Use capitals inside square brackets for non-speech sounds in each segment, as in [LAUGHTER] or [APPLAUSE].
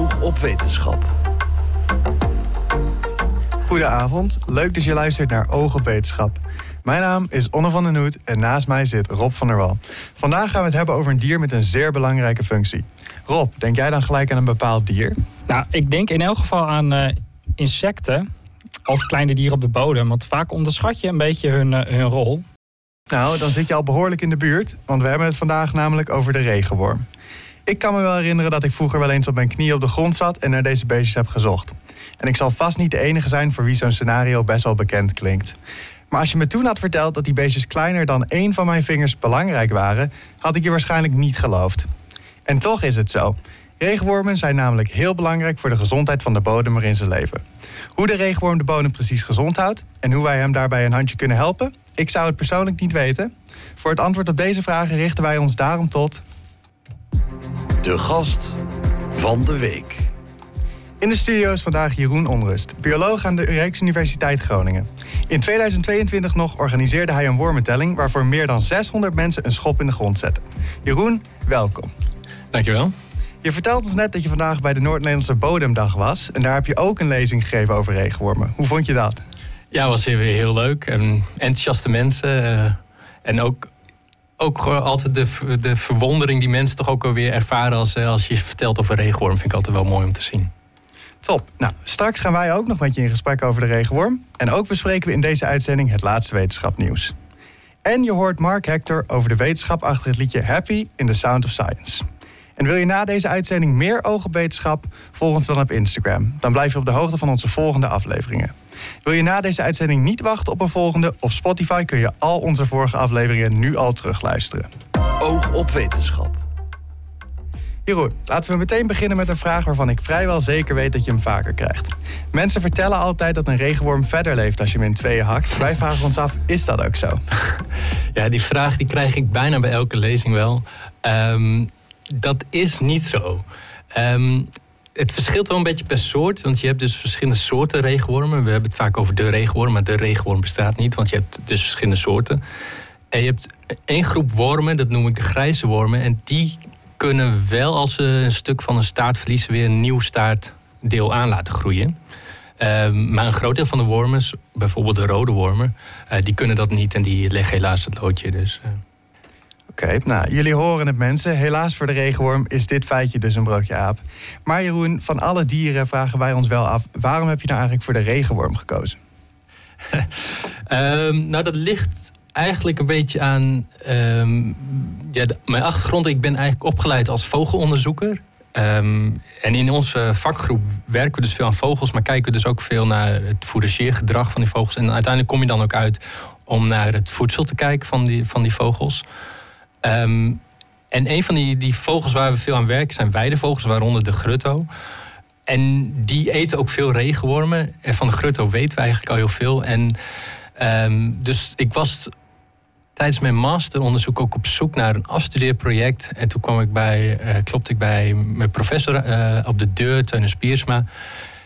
Oog op wetenschap. Goedenavond, leuk dat je luistert naar Oog op Wetenschap. Mijn naam is Onne van den Hoed en naast mij zit Rob van der Wal. Vandaag gaan we het hebben over een dier met een zeer belangrijke functie. Rob, denk jij dan gelijk aan een bepaald dier? Nou, ik denk in elk geval aan uh, insecten of kleine dieren op de bodem. Want vaak onderschat je een beetje hun, uh, hun rol. Nou, dan zit je al behoorlijk in de buurt, want we hebben het vandaag namelijk over de regenworm. Ik kan me wel herinneren dat ik vroeger wel eens op mijn knieën op de grond zat en naar deze beestjes heb gezocht. En ik zal vast niet de enige zijn voor wie zo'n scenario best wel bekend klinkt. Maar als je me toen had verteld dat die beestjes kleiner dan één van mijn vingers belangrijk waren, had ik je waarschijnlijk niet geloofd. En toch is het zo. Regenwormen zijn namelijk heel belangrijk voor de gezondheid van de bodem waarin ze leven. Hoe de regenworm de bodem precies gezond houdt en hoe wij hem daarbij een handje kunnen helpen, ik zou het persoonlijk niet weten. Voor het antwoord op deze vragen richten wij ons daarom tot. De gast van de week. In de studio is vandaag Jeroen Onrust, bioloog aan de Rijksuniversiteit Groningen. In 2022 nog organiseerde hij een wormentelling waarvoor meer dan 600 mensen een schop in de grond zetten. Jeroen, welkom. Dankjewel. Je vertelt ons net dat je vandaag bij de Noord-Nederlandse Bodemdag was. En daar heb je ook een lezing gegeven over regenwormen. Hoe vond je dat? Ja, was weer heel leuk. En enthousiaste mensen. Uh, en ook, ook altijd de, de verwondering die mensen toch ook alweer ervaren als, eh, als je vertelt over regenworm. Vind ik altijd wel mooi om te zien. Top. Nou, straks gaan wij ook nog met je in gesprek over de regenworm. En ook bespreken we in deze uitzending het laatste wetenschapnieuws. En je hoort Mark Hector over de wetenschap achter het liedje Happy in the Sound of Science. En wil je na deze uitzending meer oog op wetenschap? Volg ons dan op Instagram. Dan blijf je op de hoogte van onze volgende afleveringen. Wil je na deze uitzending niet wachten op een volgende? Op Spotify kun je al onze vorige afleveringen nu al terugluisteren. Oog op wetenschap. Jeroen, laten we meteen beginnen met een vraag waarvan ik vrijwel zeker weet dat je hem vaker krijgt. Mensen vertellen altijd dat een regenworm verder leeft als je hem in tweeën hakt. Wij vragen ons af, is dat ook zo? [LAUGHS] Ja, die vraag die krijg ik bijna bij elke lezing wel. Um, dat is niet zo. Um, het verschilt wel een beetje per soort, want je hebt dus verschillende soorten regenwormen. We hebben het vaak over de regenworm, maar de regenworm bestaat niet, want je hebt dus verschillende soorten. En je hebt één groep wormen, dat noem ik de grijze wormen. En die kunnen wel, als ze een stuk van een staart verliezen, weer een nieuw staartdeel aan laten groeien. Um, maar een groot deel van de wormen, bijvoorbeeld de rode wormen, uh, die kunnen dat niet en die leggen helaas het loodje. Dus, uh. Nou, jullie horen het mensen. Helaas voor de regenworm is dit feitje dus een broodje aap. Maar Jeroen, van alle dieren vragen wij ons wel af... waarom heb je nou eigenlijk voor de regenworm gekozen? um, [LAUGHS] nou, dat ligt eigenlijk een beetje aan um, ja, mijn achtergrond. Ik ben eigenlijk opgeleid als vogelonderzoeker. Um, en in onze vakgroep werken we dus veel aan vogels, maar kijken we dus ook veel naar het fourageergedrag van die vogels. En uiteindelijk kom je dan ook uit om naar het voedsel te kijken van die, van die vogels. Um, en een van die, die vogels waar we veel aan werken zijn weidevogels, waaronder de grutto. En die eten ook veel regenwormen. En van de grutto weten we eigenlijk al heel veel. En um, dus ik was tijdens mijn masteronderzoek ook op zoek naar een afstudeerproject. En toen kwam ik bij, uh, klopte ik bij mijn professor uh, op de deur, Teunus Piersma.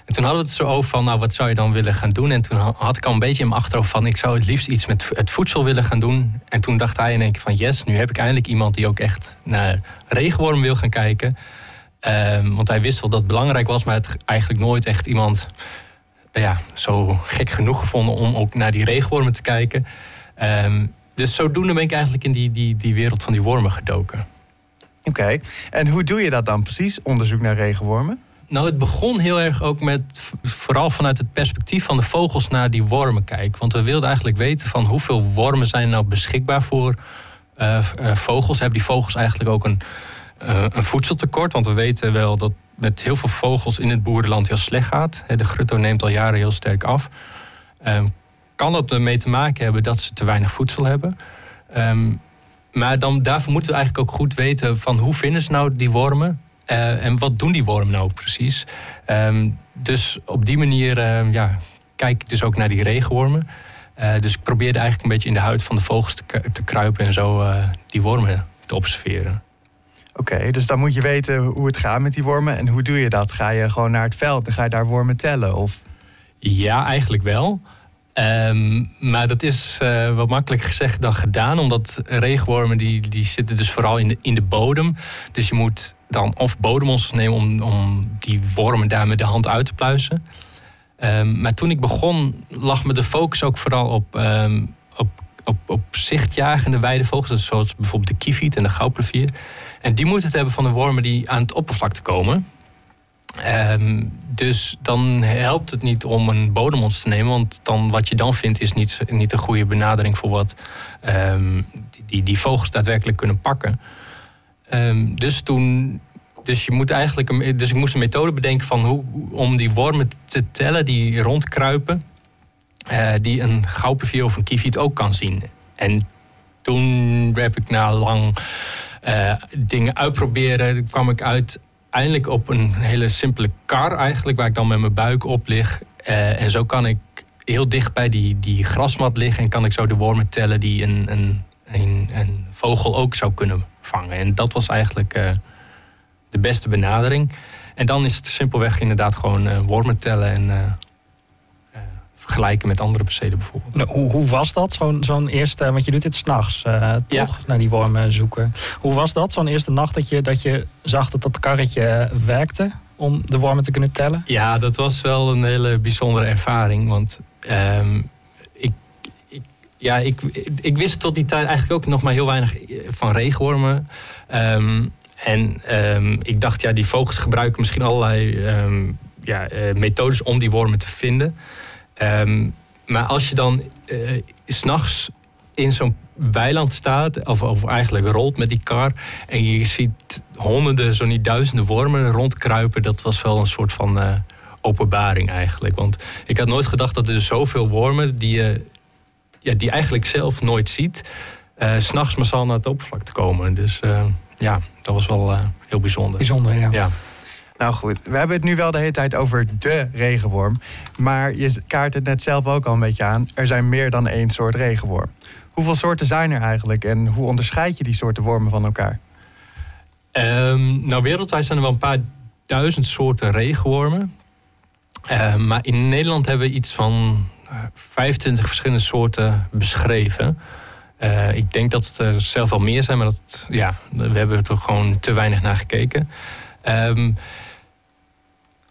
En toen hadden we het zo over van, nou, wat zou je dan willen gaan doen? En toen had ik al een beetje in mijn achterhoofd van, ik zou het liefst iets met het voedsel willen gaan doen. En toen dacht hij in één keer van, yes, nu heb ik eindelijk iemand die ook echt naar regenworm wil gaan kijken. Um, want hij wist wel dat het belangrijk was, maar het eigenlijk nooit echt iemand ja, zo gek genoeg gevonden om ook naar die regenwormen te kijken. Um, dus zodoende ben ik eigenlijk in die, die, die wereld van die wormen gedoken. Oké, en hoe doe je dat dan precies, onderzoek naar regenwormen? Nou, het begon heel erg ook met vooral vanuit het perspectief van de vogels naar die wormen kijken. Want we wilden eigenlijk weten van hoeveel wormen zijn nou beschikbaar voor uh, uh, vogels. Hebben die vogels eigenlijk ook een, uh, een voedseltekort? Want we weten wel dat met heel veel vogels in het boerenland heel slecht gaat. De grutto neemt al jaren heel sterk af. Ehm, kan dat ermee te maken hebben dat ze te weinig voedsel hebben? Um, maar dan, daarvoor moeten we eigenlijk ook goed weten van hoe vinden ze nou die wormen? Uh, en wat doen die wormen nou precies? Um, dus op die manier uh, ja, kijk ik dus ook naar die regenwormen. Uh, dus ik probeerde eigenlijk een beetje in de huid van de vogels te, te kruipen en zo die wormen te observeren. Oké, okay, dus dan moet je weten hoe het gaat met die wormen. En hoe doe je dat? Ga je gewoon naar het veld en ga je daar wormen tellen? Of? Ja, eigenlijk wel. Um, maar dat is uh, wat makkelijker gezegd dan gedaan. Omdat regenwormen die, die zitten dus vooral in de, in de bodem. Dus je moet dan of bodemmonsters nemen om, om die wormen daar met de hand uit te pluizen. Ehm, maar toen ik begon, lag me de focus ook vooral op, ehm, op, op, op zichtjagende weidevogels. Zoals bijvoorbeeld de kieviet en de goudplevier. En die moeten het hebben van de wormen die aan het oppervlakte komen. Ehm, dus dan helpt het niet om een bodemmonster te nemen. Want dan, wat je dan vindt is niet, niet een goede benadering voor wat die, die vogels daadwerkelijk kunnen pakken. Ehm, dus toen. Dus, je moet eigenlijk een, dus ik moest een methode bedenken van hoe, om die wormen te tellen die rondkruipen. eh, die een goudplevier of een kieviet ook kan zien. En toen heb ik na lang eh, dingen uitproberen, kwam ik uit eindelijk op een hele simpele kar eigenlijk, waar ik dan met mijn buik op lig. Eh, en zo kan ik heel dicht bij die, die grasmat liggen en kan ik zo de wormen tellen die een, een, een, een vogel ook zou kunnen vangen. En dat was eigenlijk eh, de beste benadering. En dan is het simpelweg inderdaad gewoon eh, wormen tellen en eh, vergelijken met andere percelen bijvoorbeeld. Nou, Hoe, hoe was dat, zo'n zo'n eerste... Want je doet dit s'nachts, toch? Naar die wormen zoeken. Hoe was dat, zo'n eerste nacht dat je, dat je zag dat dat karretje werkte... om de wormen te kunnen tellen? Ja, dat was wel een hele bijzondere ervaring. Want ehm, ja, ik, ik wist tot die tijd eigenlijk ook nog maar heel weinig van regenwormen. Ehm, en ehm, ik dacht, ja, die vogels gebruiken misschien allerlei ehm, ja, eh, methodes om die wormen te vinden. Maar als je dan eh, s s'nachts in zo'n weiland staat, of, of eigenlijk rolt met die kar, en je ziet honderden, zo niet duizenden wormen rondkruipen, dat was wel een soort van eh, openbaring eigenlijk. Want ik had nooit gedacht dat er zoveel wormen die je ja, die eigenlijk zelf nooit ziet, eh, s s'nachts massaal naar het oppervlak te komen. Dus eh, ja, dat was wel eh, heel bijzonder. Bijzonder, ja. Ja. Nou goed, we hebben het nu wel de hele tijd over de regenworm. Maar je kaart het net zelf ook al een beetje aan. Er zijn meer dan één soort regenworm. Hoeveel soorten zijn er eigenlijk en hoe onderscheid je die soorten wormen van elkaar? Ehm, nou, wereldwijd zijn er wel een paar duizend soorten regenwormen. Ehm, maar in Nederland hebben we iets van 25 verschillende soorten beschreven. Eh, ik denk dat het er zelf wel meer zijn, maar dat, ja, we hebben er toch gewoon te weinig naar gekeken. Ehm,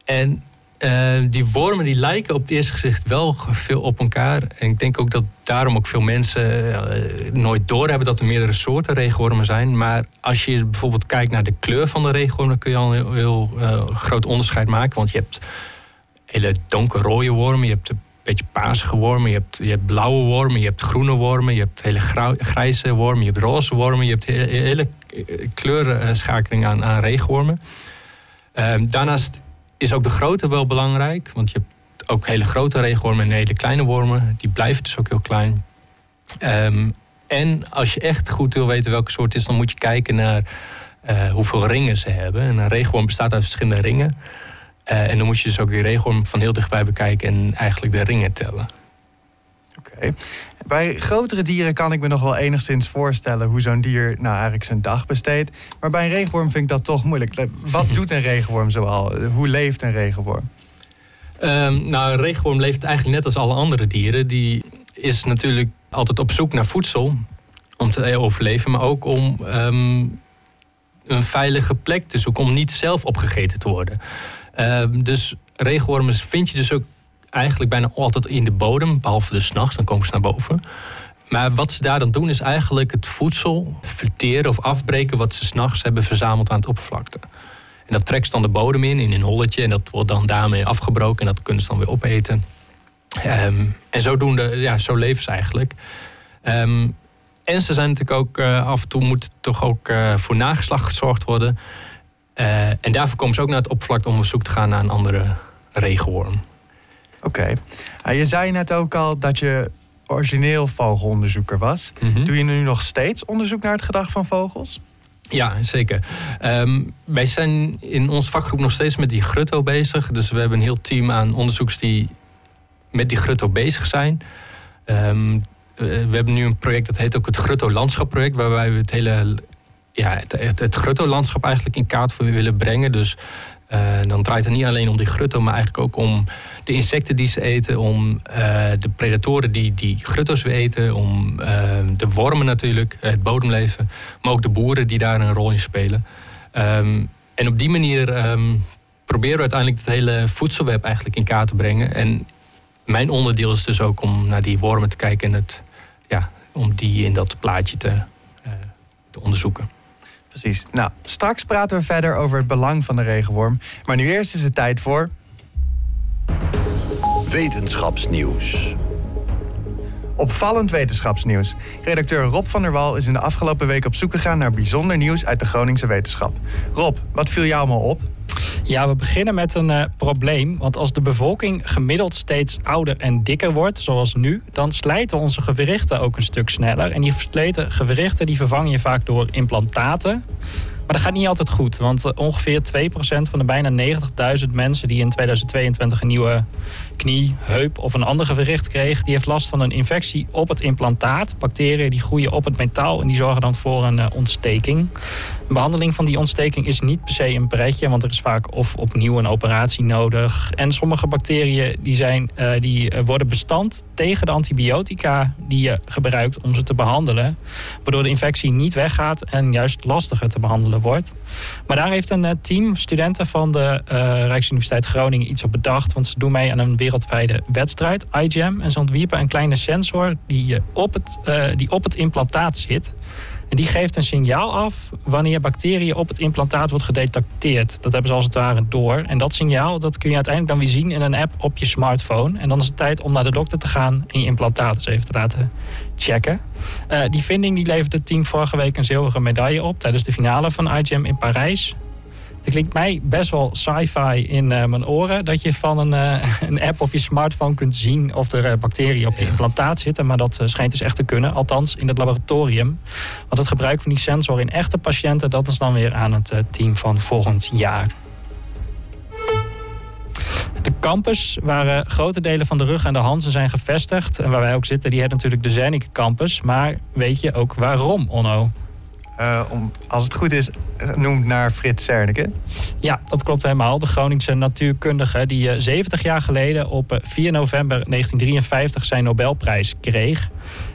en eh, die wormen die lijken op het eerste gezicht wel veel op elkaar. En ik denk ook dat daarom ook veel mensen eh, nooit doorhebben dat er meerdere soorten regenwormen zijn. Maar als je bijvoorbeeld kijkt naar de kleur van de regenworm, dan kun je al een heel, heel groot onderscheid maken. Want je hebt hele donkerrode wormen, je hebt een beetje paarsige wormen, je hebt, je hebt blauwe wormen, je hebt groene wormen, je hebt hele grijze wormen, je hebt roze wormen, je hebt he- hele eh, kleurenschakeling aan, aan regenwormen. Ehm, daarnaast is ook de grootte wel belangrijk. Want je hebt ook hele grote regenwormen en hele kleine wormen. Die blijven dus ook heel klein. Ehm, en als je echt goed wil weten welke soort het is, dan moet je kijken naar eh, hoeveel ringen ze hebben. En een regenworm bestaat uit verschillende ringen. Eh, en dan moet je dus ook die regenworm van heel dichtbij bekijken en eigenlijk de ringen tellen. Oké. Bij grotere dieren kan ik me nog wel enigszins voorstellen hoe zo'n dier nou eigenlijk zijn dag besteedt. Maar bij een regenworm vind ik dat toch moeilijk. Wat [LAUGHS] doet een regenworm zoal? Hoe leeft een regenworm? Ehm, nou, een regenworm leeft eigenlijk net als alle andere dieren. Die is natuurlijk altijd op zoek naar voedsel om te overleven, maar ook om ehm, een veilige plek te zoeken om niet zelf opgegeten te worden. Ehm, dus regenwormen vind je dus ook eigenlijk bijna altijd in de bodem, behalve de s'nachts, dan komen ze naar boven. Maar wat ze daar dan doen is eigenlijk het voedsel verteren of afbreken wat ze s'nachts hebben verzameld aan het oppervlakte. En dat trekt ze dan de bodem in, in een holletje. En dat wordt dan daarmee afgebroken. En dat kunnen ze dan weer opeten. Ehm, en zodoende, ja, zo leven ze eigenlijk. Ehm, en ze zijn natuurlijk ook, eh, af en toe moet toch ook eh, voor nageslacht gezorgd worden. Eh, en daarvoor komen ze ook naar het oppervlakte om op zoek te gaan naar een andere regenworm. Oké. Je zei net ook al dat je origineel vogelonderzoeker was. Mhm. Doe je nu nog steeds onderzoek naar het gedrag van vogels? Ja, zeker. Ehm, wij zijn in ons vakgroep nog steeds met die grutto bezig. Dus we hebben een heel team aan onderzoekers die met die grutto bezig zijn. Ehm, eh, we hebben nu een project dat heet ook het Grutto Landschapproject, waarbij we het hele ja, het, het, grutto-landschap eigenlijk in kaart voor willen brengen. Dus eh, dan draait het niet alleen om die grutto, maar eigenlijk ook om de insecten die ze eten, om eh, de predatoren die die grutto's eten, om eh, de wormen natuurlijk, het bodemleven, maar ook de boeren die daar een rol in spelen. Ehm, En op die manier ehm, proberen we uiteindelijk het hele voedselweb eigenlijk in kaart te brengen. En mijn onderdeel is dus ook om naar die wormen te kijken en het, ja, om die in dat plaatje te, te onderzoeken. Precies. Nou, straks praten we verder over het belang van de regenworm. Maar nu eerst is het tijd voor. Wetenschapsnieuws. Opvallend wetenschapsnieuws. Redacteur Rob van der Wal is in de afgelopen week op zoek gegaan naar bijzonder nieuws uit de Groningse wetenschap. Rob, wat viel jou allemaal op? Ja, we beginnen met een uh, probleem. Want als de bevolking gemiddeld steeds ouder en dikker wordt, zoals nu, dan slijten onze gewrichten ook een stuk sneller. En die versleten gewrichten die vervang je vaak door implantaten. Maar dat gaat niet altijd goed, want uh, ongeveer 2% van de bijna 90.000 mensen die in 2022 een nieuwe knie, heup of een ander gewricht kreeg, die heeft last van een infectie op het implantaat. Bacteriën die groeien op het metaal en die zorgen dan voor een uh, ontsteking. Een behandeling van die ontsteking is niet per se een pretje, want er is vaak of opnieuw een operatie nodig. En sommige bacteriën die zijn, uh, die worden bestand tegen de antibiotica die je gebruikt om ze te behandelen, waardoor de infectie niet weggaat en juist lastiger te behandelen wordt. Maar daar heeft een team studenten van de Rijksuniversiteit Groningen iets op bedacht. Want ze doen mee aan een wereldwijde wedstrijd, iGEM. En ze ontwierpen een kleine sensor die op het, uh, die op het implantaat zit. En die geeft een signaal af wanneer bacteriën op het implantaat wordt gedetecteerd. Dat hebben ze als het ware door. En dat signaal dat kun je uiteindelijk dan weer zien in een app op je smartphone. En dan is het tijd om naar de dokter te gaan en je implantaat eens even te laten checken. Uh, die vinding die leverde het team vorige week een zilveren medaille op tijdens de finale van iGEM in Parijs. Het klinkt mij best wel sci-fi in uh, mijn oren. Dat je van een, uh, [LAUGHS] een, app op je smartphone kunt zien of er uh, bacteriën op je implantaat zitten. Maar dat schijnt dus echt te kunnen. Althans in het laboratorium. Want het gebruik van die sensor in echte patiënten, dat is dan weer aan het team van volgend jaar. De campus waar grote delen van de rug en de Hansen zijn gevestigd. En waar wij ook zitten, die heeft natuurlijk de Zernike campus. Maar weet je ook waarom, Onno? Uh, om, als het goed is, noemt naar Frits Zernike. Ja, dat klopt helemaal. De Groningse natuurkundige die uh, 70 jaar geleden op 4 november 1953 zijn Nobelprijs kreeg.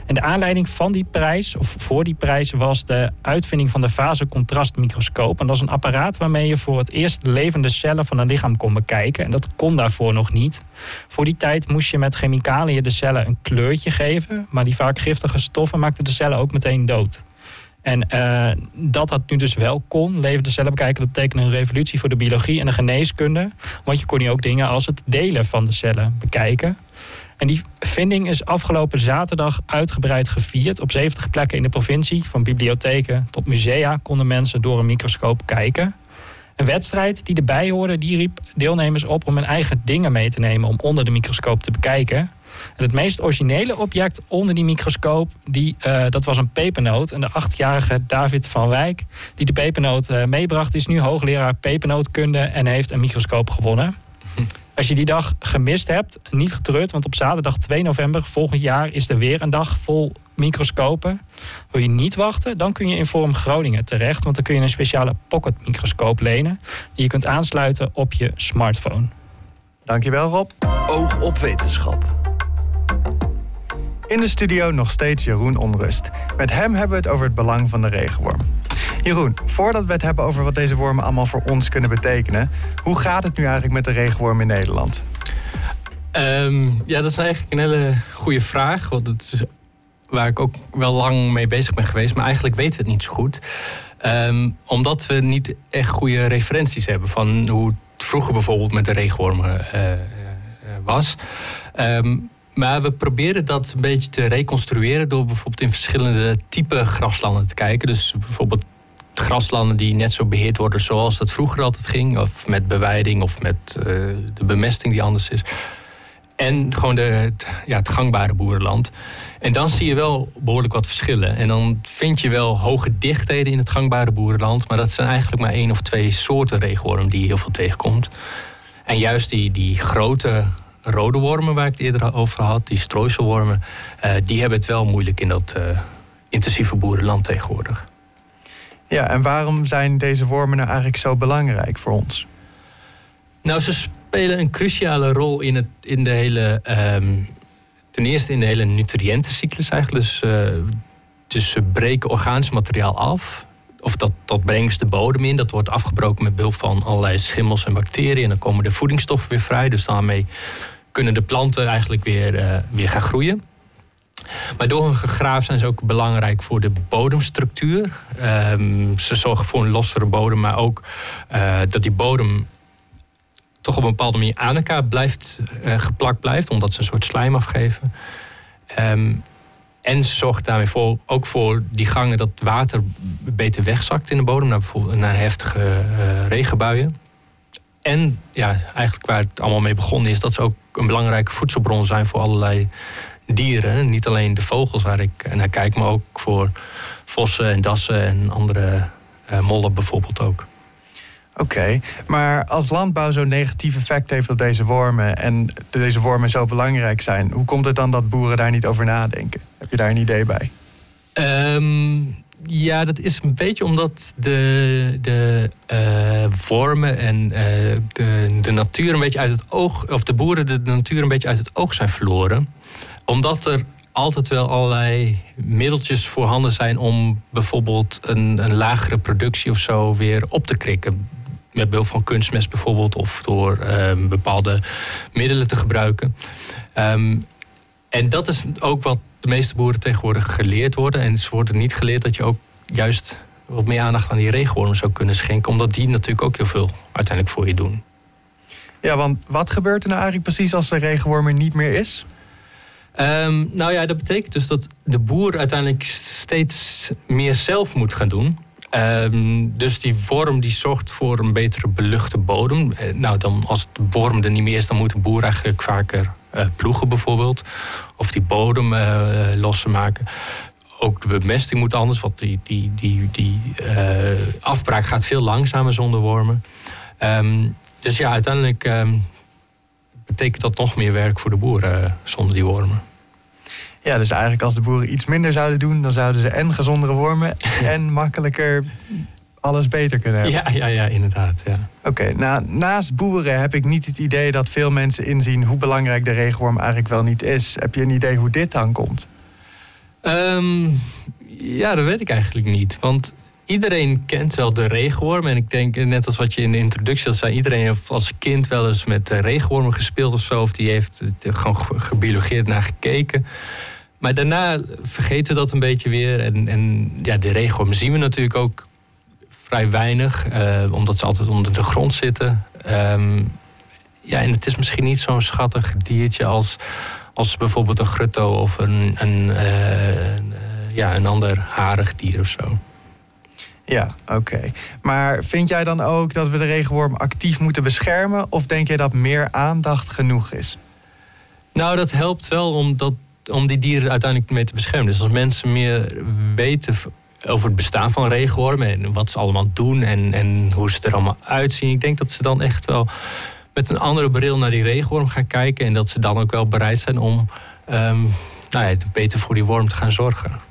En de aanleiding van die prijs, of voor die prijs, was de uitvinding van de fasecontrastmicroscoop. En dat is een apparaat waarmee je voor het eerst levende cellen van een lichaam kon bekijken. En dat kon daarvoor nog niet. Voor die tijd moest je met chemicaliën de cellen een kleurtje geven. Maar die vaak giftige stoffen maakten de cellen ook meteen dood. En uh, dat dat nu dus wel kon, levende cellen bekijken, dat betekende een revolutie voor de biologie en de geneeskunde. Want je kon nu ook dingen als het delen van de cellen bekijken. En die vinding is afgelopen zaterdag uitgebreid gevierd. Op 70 plekken in de provincie, van bibliotheken tot musea, konden mensen door een microscoop kijken. Een wedstrijd die erbij hoorde, die riep deelnemers op om hun eigen dingen mee te nemen om onder de microscoop te bekijken. En het meest originele object onder die microscoop, die, uh, dat was een pepernoot. En de achtjarige David van Wijk, die de pepernoot uh, meebracht, is nu hoogleraar pepernootkunde en heeft een microscoop gewonnen. [LAUGHS] Als je die dag gemist hebt, niet getreurd, want op zaterdag 2 november volgend jaar is er weer een dag vol microscopen. Wil je niet wachten, dan kun je in Forum Groningen terecht, want dan kun je een speciale pocketmicroscoop lenen die je kunt aansluiten op je smartphone. Dankjewel Rob. Oog op wetenschap. In de studio nog steeds Jeroen Onrust. Met hem hebben we het over het belang van de regenworm. Jeroen, voordat we het hebben over wat deze wormen allemaal voor ons kunnen betekenen, hoe gaat het nu eigenlijk met de regenworm in Nederland? Um, ja, dat is eigenlijk een hele goede vraag. Want het is waar ik ook wel lang mee bezig ben geweest, maar eigenlijk weten we het niet zo goed. Um, omdat we niet echt goede referenties hebben van hoe het vroeger bijvoorbeeld met de regenwormen uh, uh, was. Um, maar we proberen dat een beetje te reconstrueren door bijvoorbeeld in verschillende type graslanden te kijken. Dus bijvoorbeeld graslanden die net zo beheerd worden zoals dat vroeger altijd ging. Of met beweiding of met uh, de bemesting die anders is. En gewoon de, het, ja, het gangbare boerenland. En dan zie je wel behoorlijk wat verschillen. En dan vind je wel hoge dichtheden in het gangbare boerenland. Maar dat zijn eigenlijk maar één of twee soorten regenworm die je heel veel tegenkomt. En juist die, die grote rode wormen waar ik het eerder over had, die strooiselwormen, uh, die hebben het wel moeilijk in dat uh, intensieve boerenland tegenwoordig. Ja, en waarom zijn deze wormen nou eigenlijk zo belangrijk voor ons? Nou, ze spelen een cruciale rol in, het, in de hele. Um, ten eerste in de hele nutriëntencyclus eigenlijk. Dus, uh, dus ze breken organisch materiaal af. of dat, dat brengen de bodem in. Dat wordt afgebroken met behulp van allerlei schimmels en bacteriën. En dan komen de voedingsstoffen weer vrij. Dus daarmee kunnen de planten eigenlijk weer, uh, weer gaan groeien. Maar door hun gegraaf zijn ze ook belangrijk voor de bodemstructuur. Um, ze zorgen voor een lossere bodem, maar ook uh, dat die bodem toch op een bepaalde manier aan elkaar blijft, uh, geplakt blijft, omdat ze een soort slijm afgeven. Um, en ze zorgt daarmee voor, ook voor die gangen dat water beter wegzakt in de bodem, naar bijvoorbeeld naar heftige uh, regenbuien. En ja, eigenlijk waar het allemaal mee begonnen is, dat ze ook een belangrijke voedselbron zijn voor allerlei dieren. Niet alleen de vogels waar ik naar kijk, maar ook voor vossen en dassen en andere uh, mollen bijvoorbeeld ook. Oké, maar als landbouw zo'n negatief effect heeft op deze wormen en deze wormen zo belangrijk zijn, hoe komt het dan dat boeren daar niet over nadenken? Heb je daar een idee bij? Um, ja, dat is een beetje omdat de, de uh, wormen en uh, de, de natuur een beetje uit het oog, of de boeren de natuur een beetje uit het oog zijn verloren. Omdat er altijd wel allerlei middeltjes voorhanden zijn om bijvoorbeeld een, een lagere productie of zo weer op te krikken met behulp van kunstmest bijvoorbeeld, of door um, bepaalde middelen te gebruiken. Um, en dat is ook wat de meeste boeren tegenwoordig geleerd worden. En ze worden niet geleerd dat je ook juist wat meer aandacht aan die regenwormen zou kunnen schenken, omdat die natuurlijk ook heel veel uiteindelijk voor je doen. Ja, want wat gebeurt er nou eigenlijk precies als de regenworm er niet meer is? Um, nou ja, dat betekent dus dat de boer uiteindelijk steeds meer zelf moet gaan doen. Um, dus die worm die zorgt voor een betere beluchte bodem. Uh, nou, dan als de worm er niet meer is, dan moet de boer eigenlijk vaker uh, ploegen bijvoorbeeld. Of die bodem uh, lossen maken. Ook de bemesting moet anders, want die, die, die, die afbraak gaat veel langzamer zonder wormen. Um, dus ja, uiteindelijk betekent dat nog meer werk voor de boer zonder die wormen. Ja, dus eigenlijk als de boeren iets minder zouden doen, dan zouden ze en gezondere wormen [LAUGHS] en makkelijker alles beter kunnen hebben. Ja, ja, ja inderdaad. Ja. Oké, nou, naast boeren heb ik niet het idee dat veel mensen inzien hoe belangrijk de regenworm eigenlijk wel niet is. Heb je een idee hoe dit dan komt? Um, ja, dat weet ik eigenlijk niet. Want iedereen kent wel de regenworm. En ik denk, net als wat je in de introductie had zei, iedereen heeft als kind wel eens met regenwormen gespeeld of zo. Of die heeft er gewoon gebiologeerd naar gekeken. Maar daarna vergeten we dat een beetje weer. En, en ja, de regenwormen zien we natuurlijk ook vrij weinig, uh, omdat ze altijd onder de grond zitten. Um, ja, en het is misschien niet zo'n schattig diertje als, als bijvoorbeeld een grutto of een, een, uh, een, ja, een ander harig dier of zo. Ja, oké. Maar vind jij dan ook dat we de regenworm actief moeten beschermen? Of denk je dat meer aandacht genoeg is? Nou, dat helpt wel om, dat, om die dieren uiteindelijk mee te beschermen. Dus als mensen meer weten over het bestaan van regenwormen en wat ze allemaal doen en, en hoe ze er allemaal uitzien, ik denk dat ze dan echt wel met een andere bril naar die regenworm gaan kijken en dat ze dan ook wel bereid zijn om um, nou ja, beter voor die worm te gaan zorgen.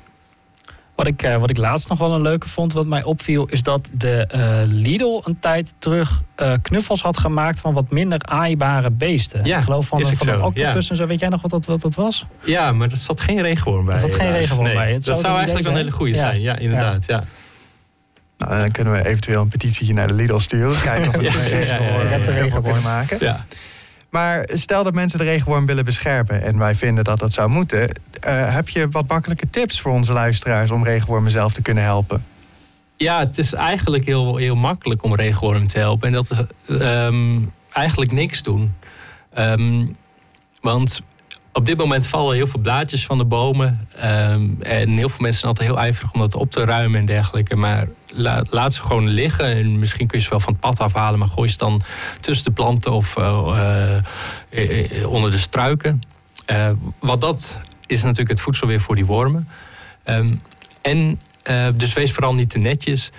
Wat ik, uh, wat ik laatst nog wel een leuke vond, wat mij opviel, is dat de uh, Lidl een tijd terug uh, knuffels had gemaakt van wat minder aaibare beesten. Ja, ik geloof van, van een octopus ja. en zo. Weet jij nog wat dat, wat dat was? Ja, maar er zat geen regenworm bij. Er zat geen regenworm nee. bij. Het dat zou eigenlijk wel een hele goede ja. zijn. Ja, inderdaad. Ja. Nou, dan kunnen we eventueel een petitietje naar de Lidl sturen. Kijken of we [LAUGHS] Ja, ja, ja, ja, ja. een regenworm kunnen maken. Ja. Maar stel dat mensen de regenworm willen beschermen en wij vinden dat dat zou moeten. Uh, heb je wat makkelijke tips voor onze luisteraars om regenwormen zelf te kunnen helpen? Ja, het is eigenlijk heel, heel makkelijk om regenwormen te helpen. En dat is um, eigenlijk niks doen. Um, want op dit moment vallen heel veel blaadjes van de bomen. Um, en heel veel mensen zijn altijd heel ijverig om dat op te ruimen en dergelijke. Maar la, laat ze gewoon liggen. En misschien kun je ze wel van het pad afhalen. Maar gooi ze dan tussen de planten of uh, uh, onder de struiken. Uh, wat dat is natuurlijk het voedsel weer voor die wormen. Um, en dus wees vooral niet te netjes.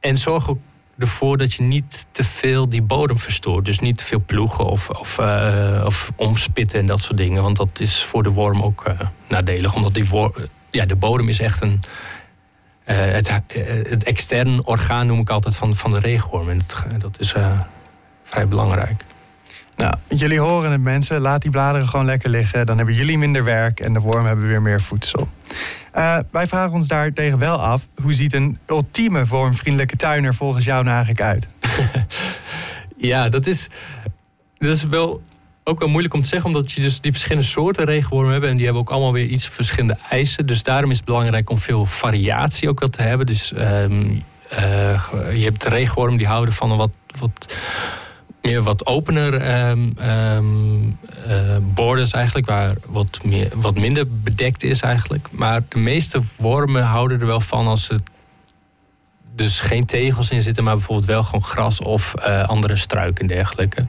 En zorg ook ervoor dat je niet te veel die bodem verstoort. Dus niet te veel ploegen of, of, of omspitten en dat soort dingen. Want dat is voor de worm ook uh, nadelig. Omdat die worm, ja, de bodem is echt een. Uh, het, het extern orgaan noem ik altijd van, van de regenworm. En dat, is vrij belangrijk. Nou, jullie horen het mensen. Laat die bladeren gewoon lekker liggen. Dan hebben jullie minder werk en de wormen hebben weer meer voedsel. Uh, wij vragen ons daartegen wel af, hoe ziet een ultieme vormvriendelijke tuin er volgens jou nou eigenlijk uit? [LAUGHS] ja, dat is, dat is wel ook wel moeilijk om te zeggen, omdat je dus die verschillende soorten regenwormen hebt. En die hebben ook allemaal weer iets verschillende eisen. Dus daarom is het belangrijk om veel variatie ook wel te hebben. Dus um, uh, je hebt regenwormen die houden van wat, wat meer wat opener um, borders eigenlijk, waar wat, meer, wat minder bedekt is eigenlijk. Maar de meeste wormen houden er wel van als het dus geen tegels in zitten, maar bijvoorbeeld wel gewoon gras of uh, andere struiken en dergelijke.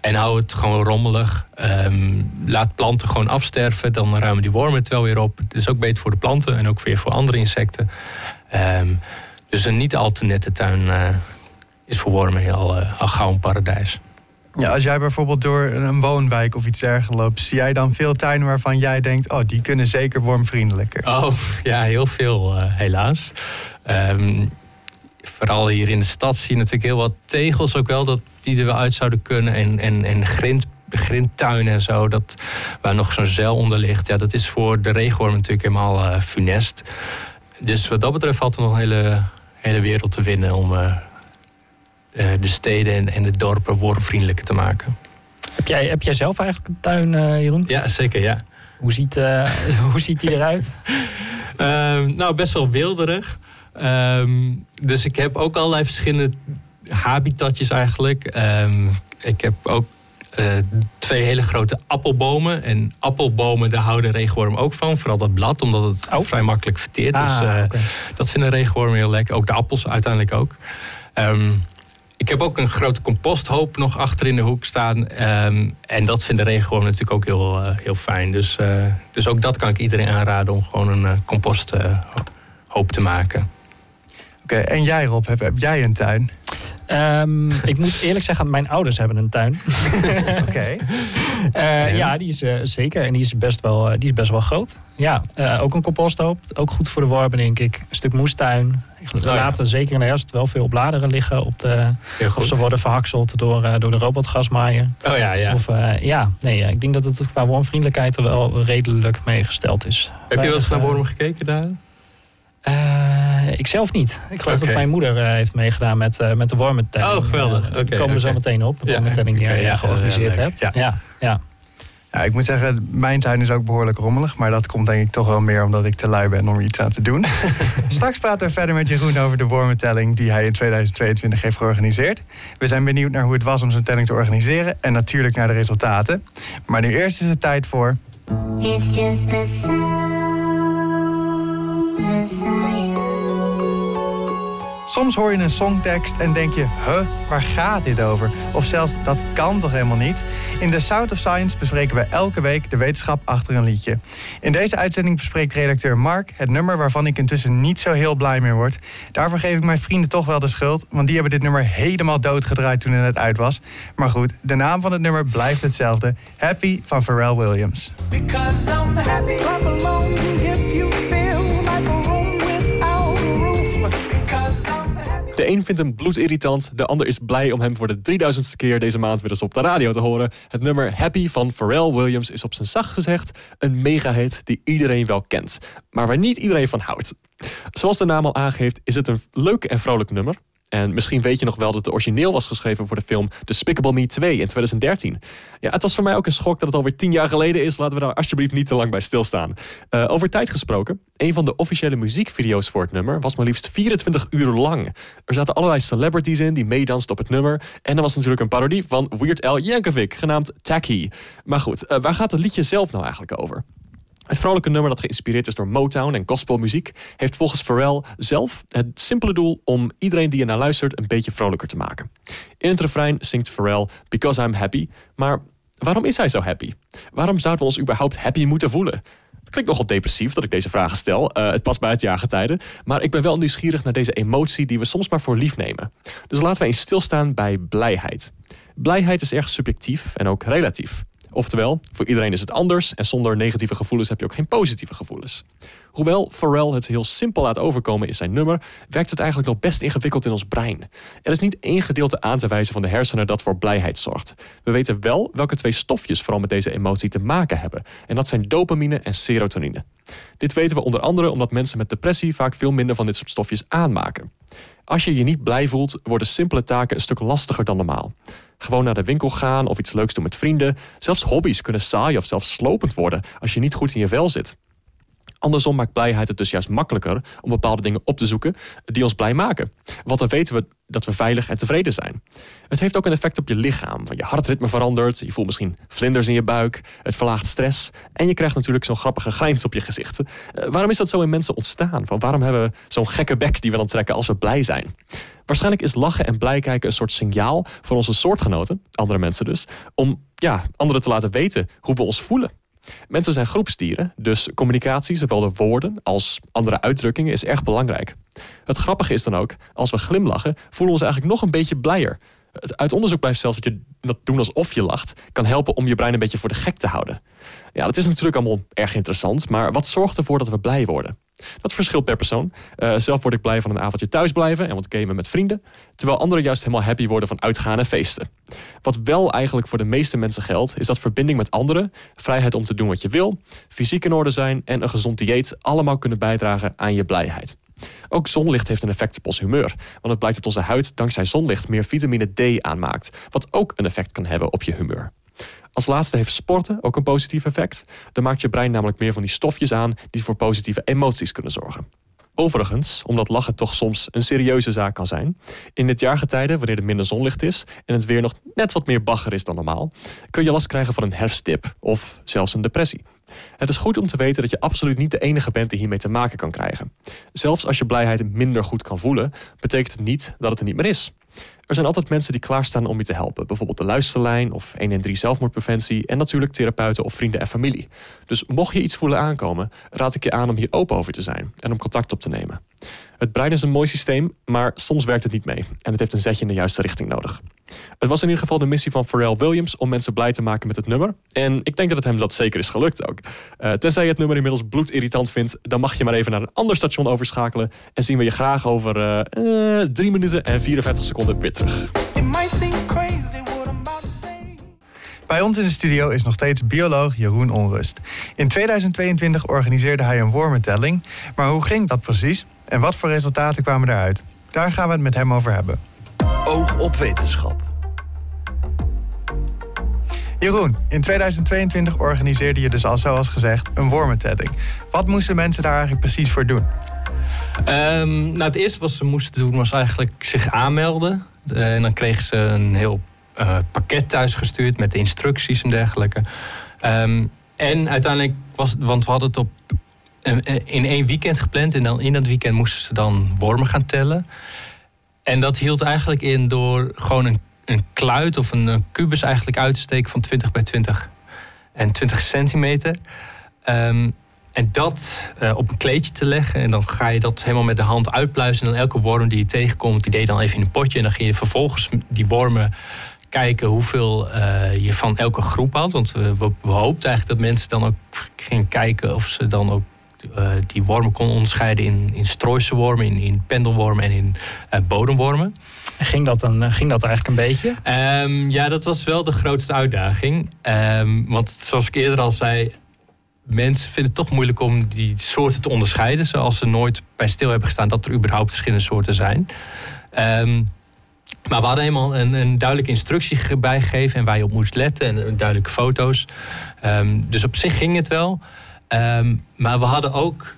En hou het gewoon rommelig. Um, laat planten gewoon afsterven. Dan ruimen die wormen het wel weer op. Het is ook beter voor de planten en ook weer voor andere insecten. Dus een niet al te nette tuin uh, is voor wormen heel, uh, al gauw een paradijs. Ja, als jij bijvoorbeeld door een woonwijk of iets dergelijks loopt, zie jij dan veel tuinen waarvan jij denkt: oh, die kunnen zeker wormvriendelijker? Oh [LAUGHS] ja, heel veel, uh, helaas. Um, vooral hier in de stad zie je natuurlijk heel wat tegels ook wel, dat die er wel uit zouden kunnen. En, en, en grind, grindtuinen en zo, dat, waar nog zo'n zeil onder ligt. Ja, dat is voor de regenworm natuurlijk helemaal uh, funest. Dus wat dat betreft valt er nog een hele, hele wereld te winnen om uh, de steden en, en de dorpen wormvriendelijker te maken. Heb jij, heb jij zelf eigenlijk een tuin, uh, Jeroen? Ja, zeker, ja. Hoe ziet, [LAUGHS] hoe ziet die eruit? [LAUGHS] Ehm, nou, best wel wilderig. Um, dus ik heb ook allerlei verschillende habitatjes eigenlijk. Um, ik heb ook uh, twee hele grote appelbomen. En appelbomen, daar houden regenwormen ook van. Vooral dat blad, omdat het oh. vrij makkelijk verteert. Ah, dus okay. dat vinden regenwormen heel lekker. Ook de appels uiteindelijk ook. Um, ik heb ook een grote composthoop nog achter in de hoek staan. Um, en dat vinden regenwormen natuurlijk ook heel, uh, heel fijn. Dus, dus ook dat kan ik iedereen aanraden om gewoon een composthoop te maken. Oké, en jij Rob, heb, heb jij een tuin? Um, ik moet eerlijk zeggen, mijn ouders hebben een tuin. [LAUGHS] Oké. Okay. Uh, ja, die is uh, zeker. En die is best wel, uh, die is best wel groot. Ja, ook een composthoop. Ook goed voor de wormen, denk ik. Een stuk moestuin. We laten zeker in de herfst wel veel bladeren liggen. Op de, of ze worden verhakseld door, door de robotgasmaaier. Oh ja, ja. Of, ja, nee, ik denk dat het qua wormvriendelijkheid er wel redelijk mee gesteld is. Heb je wel eens naar wormen gekeken daar? Uh, ik zelf niet. Ik geloof okay. dat mijn moeder uh, heeft meegedaan met, uh, met de wormentelling. Oh, geweldig. Daar okay, komen we zo meteen op. De wormentelling die jij georganiseerd hebt. Ja. Ja, ja. ja. ik moet zeggen, mijn tuin is ook behoorlijk rommelig. Maar dat komt denk ik toch wel meer omdat ik te lui ben om er iets aan te doen. [LAUGHS] Straks praten we verder met Jeroen over de wormentelling die hij in 2022 heeft georganiseerd. We zijn benieuwd naar hoe het was om zo'n telling te organiseren. En natuurlijk naar de resultaten. Maar nu eerst is het tijd voor... It's just the sound. Soms hoor je een songtekst en denk je, huh, waar gaat dit over? Of zelfs, dat kan toch helemaal niet? In The Sound of Science bespreken we elke week de wetenschap achter een liedje. In deze uitzending bespreekt redacteur Mark het nummer waarvan ik intussen niet zo heel blij meer word. Daarvoor geef ik mijn vrienden toch wel de schuld, want die hebben dit nummer helemaal doodgedraaid toen het uit was. Maar goed, de naam van het nummer blijft hetzelfde. Happy van Pharrell Williams. Because I'm happy, De een vindt hem bloedirritant, de ander is blij om hem voor de 3000ste keer deze maand weer eens op de radio te horen. Het nummer Happy van Pharrell Williams is op zijn zacht gezegd een megahit die iedereen wel kent, maar waar niet iedereen van houdt. Zoals de naam al aangeeft, is het een leuk en vrolijk nummer. En misschien weet je nog wel dat het origineel was geschreven voor de film Despicable Me 2 in 2013. Ja, het was voor mij ook een schok dat het alweer tien jaar geleden is. Laten we daar alsjeblieft niet te lang bij stilstaan. Uh, over tijd gesproken. Een van de officiële muziekvideo's voor het nummer was maar liefst 24 uur lang. Er zaten allerlei celebrities in die meedansten op het nummer. En er was natuurlijk een parodie van Weird Al Yankovic, genaamd Tacky. Maar goed, uh, waar gaat het liedje zelf nou eigenlijk over? Het vrolijke nummer dat geïnspireerd is door Motown en gospelmuziek heeft volgens Pharrell zelf het simpele doel om iedereen die er naar luistert een beetje vrolijker te maken. In het refrein zingt Pharrell Because I'm happy, maar waarom is hij zo happy? Waarom zouden we ons überhaupt happy moeten voelen? Het klinkt nogal depressief dat ik deze vragen stel. Uh, het past bij het jaargetijde. Maar ik ben wel nieuwsgierig naar deze emotie die we soms maar voor lief nemen. Dus laten we eens stilstaan bij blijheid. Blijheid is erg subjectief en ook relatief. Oftewel, voor iedereen is het anders en zonder negatieve gevoelens heb je ook geen positieve gevoelens. Hoewel Pharrell het heel simpel laat overkomen in zijn nummer, werkt het eigenlijk nog best ingewikkeld in ons brein. Er is niet één gedeelte aan te wijzen van de hersenen dat voor blijheid zorgt. We weten wel welke twee stofjes vooral met deze emotie te maken hebben. En dat zijn dopamine en serotonine. Dit weten we onder andere omdat mensen met depressie vaak veel minder van dit soort stofjes aanmaken. Als je je niet blij voelt, worden simpele taken een stuk lastiger dan normaal. Gewoon naar de winkel gaan of iets leuks doen met vrienden. Zelfs hobby's kunnen saai of zelfs slopend worden als je niet goed in je vel zit. Andersom maakt blijheid het dus juist makkelijker om bepaalde dingen op te zoeken die ons blij maken. Want dan weten we dat we veilig en tevreden zijn. Het heeft ook een effect op je lichaam. Je hartritme verandert, je voelt misschien vlinders in je buik, het verlaagt stress en je krijgt natuurlijk zo'n grappige grijns op je gezicht. Eh, waarom is dat zo in mensen ontstaan? Van waarom hebben we zo'n gekke bek die we dan trekken als we blij zijn? Waarschijnlijk is lachen en blij kijken een soort signaal voor onze soortgenoten, andere mensen dus, om ja, anderen te laten weten hoe we ons voelen. Mensen zijn groepsdieren, dus communicatie, zowel de woorden als andere uitdrukkingen, is erg belangrijk. Het grappige is dan ook, als we glimlachen, voelen we ons eigenlijk nog een beetje blijer. Uit onderzoek blijft zelfs dat je dat doen alsof je lacht, kan helpen om je brein een beetje voor de gek te houden. Ja, dat is natuurlijk allemaal erg interessant, maar wat zorgt ervoor dat we blij worden? Dat verschilt per persoon. Uh, zelf word ik blij van een avondje thuisblijven en wat gamen met vrienden. Terwijl anderen juist helemaal happy worden van uitgaan en feesten. Wat wel eigenlijk voor de meeste mensen geldt, is dat verbinding met anderen, vrijheid om te doen wat je wil, fysiek in orde zijn en een gezond dieet allemaal kunnen bijdragen aan je blijheid. Ook zonlicht heeft een effect op ons humeur, want het blijkt dat onze huid dankzij zonlicht meer vitamine D aanmaakt, wat ook een effect kan hebben op je humeur. Als laatste heeft sporten ook een positief effect. Dan maakt je brein namelijk meer van die stofjes aan die voor positieve emoties kunnen zorgen. Overigens, omdat lachen toch soms een serieuze zaak kan zijn, in dit jaargetijde, wanneer er minder zonlicht is en het weer nog net wat meer bagger is dan normaal, kun je last krijgen van een herfstdip of zelfs een depressie. Het is goed om te weten dat je absoluut niet de enige bent die hiermee te maken kan krijgen. Zelfs als je blijheid minder goed kan voelen, betekent het niet dat het er niet meer is. Er zijn altijd mensen die klaarstaan om je te helpen. Bijvoorbeeld de luisterlijn of 113 zelfmoordpreventie en natuurlijk therapeuten of vrienden en familie. Dus mocht je iets voelen aankomen, raad ik je aan om hier open over te zijn en om contact op te nemen. Het brein is een mooi systeem, maar soms werkt het niet mee en het heeft een zetje in de juiste richting nodig. Het was in ieder geval de missie van Pharrell Williams om mensen blij te maken met het nummer. En ik denk dat het hem dat zeker is gelukt ook. Uh, tenzij je het nummer inmiddels bloedirritant vindt, dan mag je maar even naar een ander station overschakelen. En zien we je graag over uh, uh, 3 minuten en 54 seconden weer terug. Bij ons in de studio is nog steeds bioloog Jeroen Onrust. In 2022 organiseerde hij een wormentelling. Maar hoe ging dat precies? En wat voor resultaten kwamen eruit? Daar gaan we het met hem over hebben. Oog op wetenschap. Jeroen, in 2022 organiseerde je dus al zoals gezegd een wormentelling. Wat moesten mensen daar eigenlijk precies voor doen? Um, nou, het eerste wat ze moesten doen was eigenlijk zich aanmelden. Uh, en dan kregen ze een heel uh, pakket thuisgestuurd met de instructies en dergelijke. Um, en uiteindelijk was het, want we hadden het op in één weekend gepland. En dan in dat weekend moesten ze dan wormen gaan tellen. En dat hield eigenlijk in door gewoon een, een kluit of een, kubus eigenlijk uit te steken van 20 bij 20 en 20 centimeter. Um, en dat uh, op een kleedje te leggen. En dan ga je dat helemaal met de hand uitpluizen. En dan elke worm die je tegenkomt, die deed dan even in een potje. En dan ging je vervolgens die wormen kijken hoeveel uh, je van elke groep had. Want we, we, we hoopten eigenlijk dat mensen dan ook gingen kijken of ze dan ook uh, die wormen kon onderscheiden in, in strooiselwormen, in, in pendelwormen en in uh, bodemwormen. Ging dat, dan, eh, ging dat eigenlijk een beetje? Um, ja, dat was wel de grootste uitdaging. Um, want zoals ik eerder al zei, mensen vinden het toch moeilijk om die soorten te onderscheiden. Zoals ze nooit bij stil hebben gestaan dat er überhaupt verschillende soorten zijn. Um, maar we hadden helemaal een, een duidelijke instructie bijgegeven en waar je op moest letten en duidelijke foto's. dus op zich ging het wel. Um, maar we hadden ook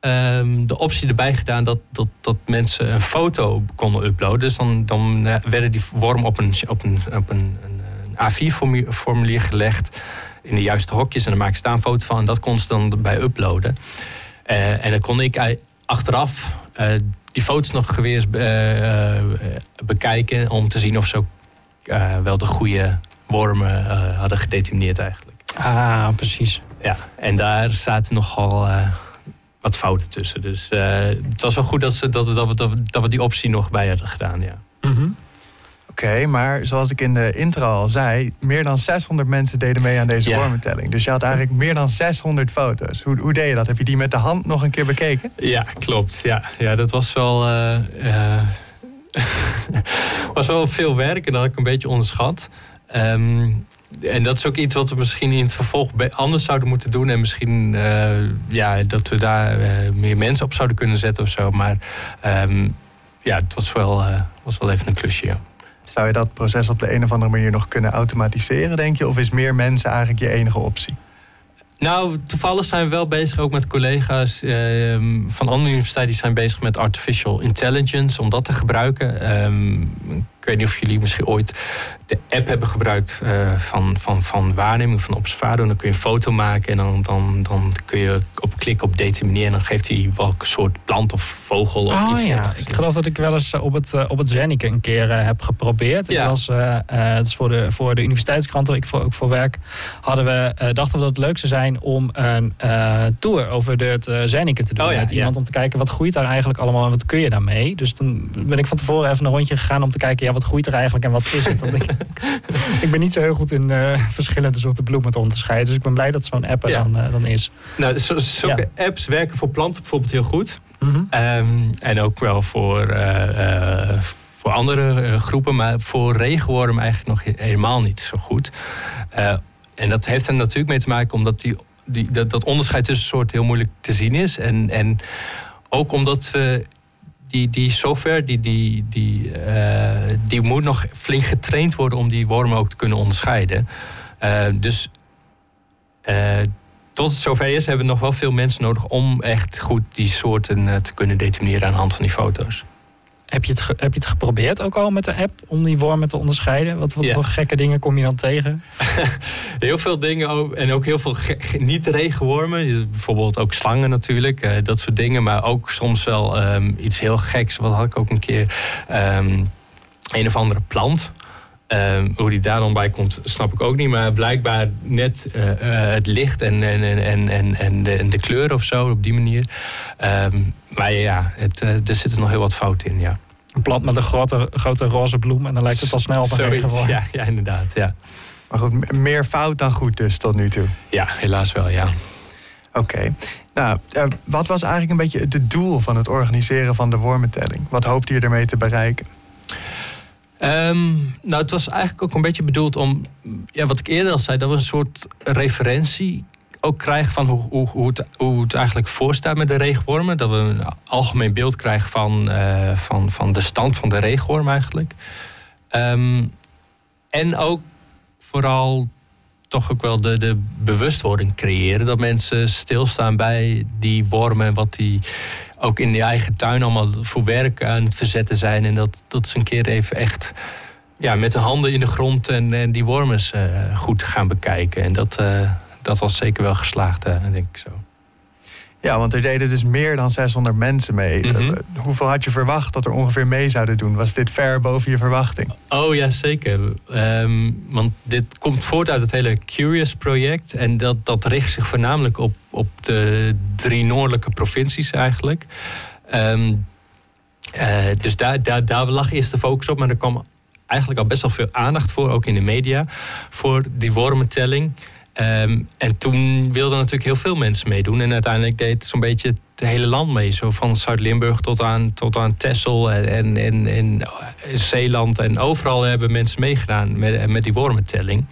um, de optie erbij gedaan dat, dat, dat mensen een foto konden uploaden. Dus dan, dan uh, werden die wormen op een, op een, op een, een, A4-formulier gelegd in de juiste hokjes. En dan maakten ze daar een foto van en dat kon ze dan bij uploaden. Uh, en dan kon ik achteraf uh, die foto's nog weer bekijken om te zien of ze wel de goede wormen hadden gedetermineerd eigenlijk. Ah, precies. Ja, en daar zaten nogal uh, wat fouten tussen. Dus uh, het was wel goed dat, ze, dat, we, dat, we, dat we die optie nog bij hadden gedaan, ja. Mm -hmm. Oké, maar zoals ik in de intro al zei, meer dan 600 mensen deden mee aan deze Ja. wormentelling. Dus je had eigenlijk meer dan 600 foto's. Hoe, hoe deed je dat? Heb je die met de hand nog een keer bekeken? Ja, klopt. Ja, ja dat was wel, eh, eh, [LAUGHS] was wel veel werk en dat had ik een beetje onderschat. Ehm, en dat is ook iets wat we misschien in het vervolg anders zouden moeten doen. En misschien eh, ja, dat we daar eh, meer mensen op zouden kunnen zetten of zo. Maar ehm, ja, het was wel, eh, was wel even een klusje. ja. Zou je dat proces op de een of andere manier nog kunnen automatiseren, denk je? Of is meer mensen eigenlijk je enige optie? Nou, toevallig zijn we wel bezig ook met collega's ehm, van andere universiteiten die zijn bezig met artificial intelligence om dat te gebruiken. Ehm, weet niet of jullie misschien ooit de app hebben gebruikt eh, van, van, van waarneming van Observado. Dan kun je een foto maken en dan, dan, dan kun je op klikken op determineren. En dan geeft hij welke soort plant of vogel of Oh iets. ja, ik geloof dat ik wel eens eh, op het, eh, op het een keer heb geprobeerd. Ik Ja. was, het is voor de, voor de universiteitskrant, waar ik voor, ook voor werk, hadden we, dachten we dat het leuk zou zijn om een tour over de, het te doen. Oh ja, met iemand ja. om te kijken wat groeit daar eigenlijk allemaal en wat kun je daarmee. Dus toen ben ik van tevoren even een rondje gegaan om te kijken, ja, wat groeit er eigenlijk en wat is het. Want ik, [LAUGHS] ik ben niet zo heel goed in eh, verschillende soorten bloemen te onderscheiden. Dus ik ben blij dat zo'n app er Ja. dan, eh, dan is. Nou, zo- zulke apps werken voor planten bijvoorbeeld heel goed. Mhm. Ehm, en ook wel voor, eh, voor andere groepen, maar voor regenworm eigenlijk nog he- helemaal niet zo goed. En dat heeft er natuurlijk mee te maken omdat die, die, dat, dat onderscheid tussen soorten heel moeilijk te zien is. En, en ook omdat we die, die software, die, die, die, eh, die moet nog flink getraind worden om die wormen ook te kunnen onderscheiden. Eh, dus eh, tot het zover is, hebben we nog wel veel mensen nodig om echt goed die soorten te kunnen determineren aan de hand van die foto's. Heb je, het heb je het geprobeerd ook al met de app om die wormen te onderscheiden? Wat, voor gekke dingen kom je dan tegen? [LAUGHS] Heel veel dingen ook, en ook heel veel ge- ge- niet-regenwormen. Bijvoorbeeld ook slangen natuurlijk, eh, dat soort dingen. Maar ook soms wel ehm, iets heel geks. Wat had ik ook een keer? Ehm, een of andere plant. Ehm, hoe die daar dan bij komt, snap ik ook niet. Maar blijkbaar net eh, eh, het licht en, en, en, en, en, en, de, en de kleur of zo, op die manier. Ehm, maar ja, het, eh, er zitten nog heel wat fouten in, ja. Een plant met een grote, grote roze bloem en dan lijkt het al snel op een Zoiets, regenworm. ja, ja, inderdaad, ja. Maar goed, meer fout dan goed dus tot nu toe. Ja, helaas wel, ja. Oké. Nou, wat was eigenlijk een beetje het doel van het organiseren van de wormentelling? Wat hoopte je ermee te bereiken? Ehm, nou, het was eigenlijk ook een beetje bedoeld om, ja, wat ik eerder al zei, dat we een soort referentie ook krijgen van hoe, hoe, hoe, het, hoe eigenlijk voorstaat met de regenwormen. Dat we een algemeen beeld krijgen van, eh, van, van de stand van de regenworm eigenlijk. Ehm, en ook vooral toch ook wel de, de bewustwording creëren. Dat mensen stilstaan bij die wormen, wat die ook in die eigen tuin allemaal voor werk aan het verzetten zijn. En dat, dat ze een keer even echt ja, met de handen in de grond en, en die wormen eh, goed gaan bekijken. En dat, eh, dat was zeker wel geslaagd, eh, denk ik zo. Ja, want er deden dus meer dan 600 mensen mee. Mhm. Eh, hoeveel had je verwacht dat er ongeveer mee zouden doen? Was dit ver boven je verwachting? Oh ja, zeker. Ehm, want dit komt voort uit het hele Curious-project. En dat, dat richt zich voornamelijk op, op de drie noordelijke provincies eigenlijk. Ehm, eh, dus daar, daar, daar lag eerst de focus op. Maar er kwam eigenlijk al best wel veel aandacht voor, ook in de media, voor die wormentelling. Ehm, en toen wilden natuurlijk heel veel mensen meedoen. En uiteindelijk deed zo'n beetje het hele land mee. Zo van Zuid-Limburg tot aan, tot aan Texel en, en, Zeeland. En overal hebben mensen meegedaan met, met die wormentelling.